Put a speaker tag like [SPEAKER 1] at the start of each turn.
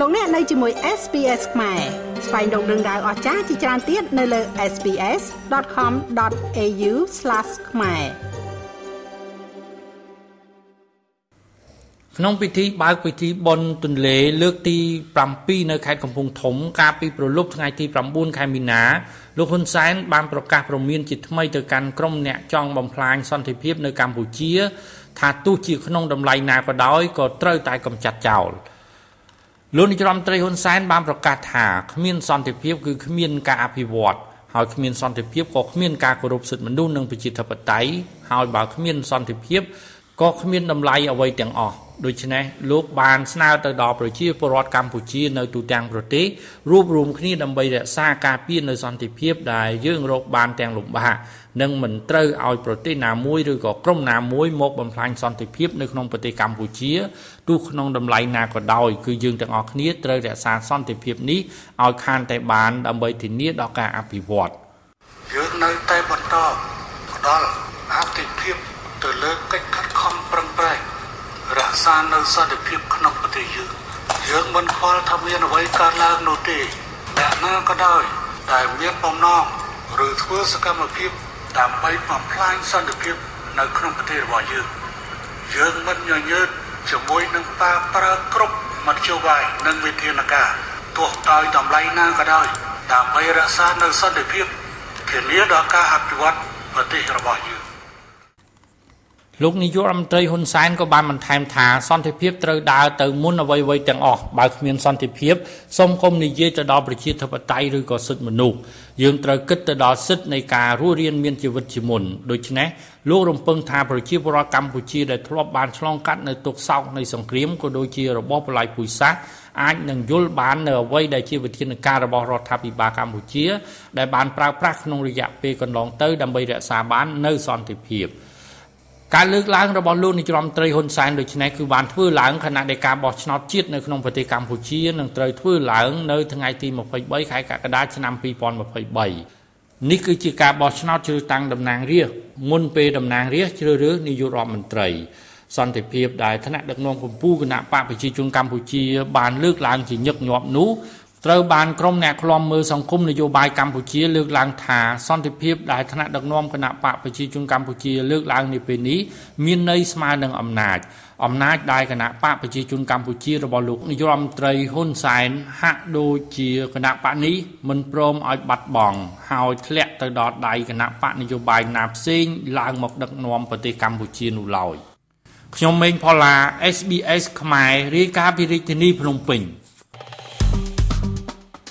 [SPEAKER 1] លោកអ្នកនៅជាមួយ SPS ខ្មែរស្វែងរកដឹងដៅអស្ចារ្យជាច្រើនទៀតនៅលើ SPS.com.au/ ខ្មែរ
[SPEAKER 2] ក្នុងពិធីបើកពិធីបុណ្យទន្លេលើកទី7នៅខេត្តកំពង់ធំ កាលពីប្រលប់ថ្ងៃទី9ខែមីនាលោកហ៊ុនសែនបានប្រកាសព្រមានជាថ្មីទៅកាន់ក្រុមអ្នកចង់បំផ្លាញសន្តិភាពនៅកម្ពុជា ថាទោះជាក្នុងតម្លៃណាក៏ដោយក៏ត្រូវតែកម្ចាត់ចោល លោកនាយរដ្ឋមន្ត្រីហ៊ុនសែនបានប្រកាសថាគ្មានសន្តិភាពគឺគ្មានការអភិវឌ្ឍហើយគ្មានសន្តិភាពក៏គ្មានការគោរពសិទ្ធិមនុស្សនិងប្រជាធិបតេយ្យហើយបើគ្មានសន្តិភាព ក៏គ្មានតម្លៃអ្វីទាំងអស់ដូច្នេះលោកបានស្នើទៅដល់ប្រជាពលរដ្ឋកម្ពុជានៅទូទាំងប្រទេសរួបរวมគ្នាដើម្បីរក្សាការពារនៅសន្តិភាពដែលយើងរកបានទាំងលំបាកនិងមិនត្រូវឲ្យប្រទេសណាមួយឬក៏ក្រុមណាមួយមកបំផ្លាញសន្តិភាពនៅក្នុងប្រទេសកម្ពុជាទោះក្នុងតម្លៃណាក៏ដោយគឺយើងទាំងអស់គ្នាត្រូវរក្សាសន្តិភាពនេះឲ្យខានតែបានដើម្បីធានាដល់ការអភិវឌ្ឍ
[SPEAKER 3] យើងនៅតែបន្តផ្ដល់អតិភិបទៅលើកិច្ចខិតខំប្រឹងប្រែងរ ក្សានៅសន្តិភាពក្នុងប្រទេសយើងយើងមិនខ្វល់ថាមានអ្វីកើតឡើងនោះទេអ្នកណាក៏ដោយដែលមានបំណងឬធ្វើសកម្មភាពដើម្បីបំផ្លាញសន្តិភាពនៅក្នុងប្រទេសរបស់យើងយើងមិនញញើតជាមួយនឹងបាប្រើគ្រប់មធ្យោបាយនិងវិធានការទោះដោយតម្លៃណាក៏ដោយដើម្បីរក្សានៅសន្តិភាពធានាដល់ការអភិវឌ្ឍប្រទេសរបស់យើង
[SPEAKER 2] លោកនាយករដ្ឋមន្ត្រីហ៊ុនសែនក៏បានបន្ថែមថាសន្តិភាពត្រូវដើរទៅមុនអ្វីៗទាំងអស់បើគ្មានសន្តិភាពសូមកុំនិយាយទៅដល់ប្រជាធិបតេយ្យឬក៏សិទ្ធិមនុស្សយើងត្រូវគិតទៅដល់សិទ្ធិនៃការរស់រានមានជីវិតជាមុនដូច្នេះលោករំពឹងថាប្រជាពលរដ្ឋកម្ពុជាដែលធ្លាប់បានឆ្លងកាត់នៅទុក្ខសោកនៃសង្គ្រាមក៏ដូចជារបបបល្ល័ង្កពូជសាសន៍អាចនឹងយល់បាននៅអ្វីដែលជាវិធានការរបស់រដ្ឋាភិបាលកម្ពុជា ដែលបានប្រើប្រាស់ក្នុងរយៈពេលកន្លងទៅដើម្បីរក្សាបាននៅសន្តិភាព។ ការលើកឡើងរបស់លោកនាយរដ្ឋមន្ត្រីហ៊ុនសែនដូចនេះគឺបានធ្វើឡើងខណៈដែលការបោះឆ្នោតជាតិនៅក្នុងប្រទេសកម្ពុជានឹងត្រូវធ្វើឡើងនៅថ្ងៃទី23ខែកក្កដាឆ្នាំ2023នេះគឺជាការបោះឆ្នោតជ្រើសតាំងតំណាងរាស្ត្រមុនពេលតំណាងរាស្ត្រជ្រើសរើសនាយករដ្ឋមន្ត្រីសន្តិភាពដែលថ្នាក់ដឹកនាំកម្ពុជាគណៈបកប្រជាជនកម្ពុជាបានលើកឡើងជាញឹកញាប់នោះ ត្រូវបានក្រុមអ្នកឃ្លាំមើលសង្គមនយោបាយកម្ពុជាលើកឡើងថាសន្តិភាពដែលថ្នាក់ដឹកនាំគណៈបកប្រជាជនកម្ពុជាលើកឡើងនាពេលនេះមានន័យស្មើនឹងអំណាចអំណាចដែលគណៈបកប្រជាជនកម្ពុជារបស់លោកនាយរដ្ឋមន្ត្រីហ៊ុនសែនហាក់ដូចជាគណៈបកនេះមិនព្រមឲ្យបាត់បង់ហើយធ្លាក់ទៅដល់ដៃគណៈបកនយោបាយណាផ្សេងឡើងមកដឹកនាំប្រទេសកម្ពុជានោះឡើយខ្ញុំម៉េងផល្លា SBS ខ្មែររាយការណ៍ពីរាជធានីភ្នំពេញ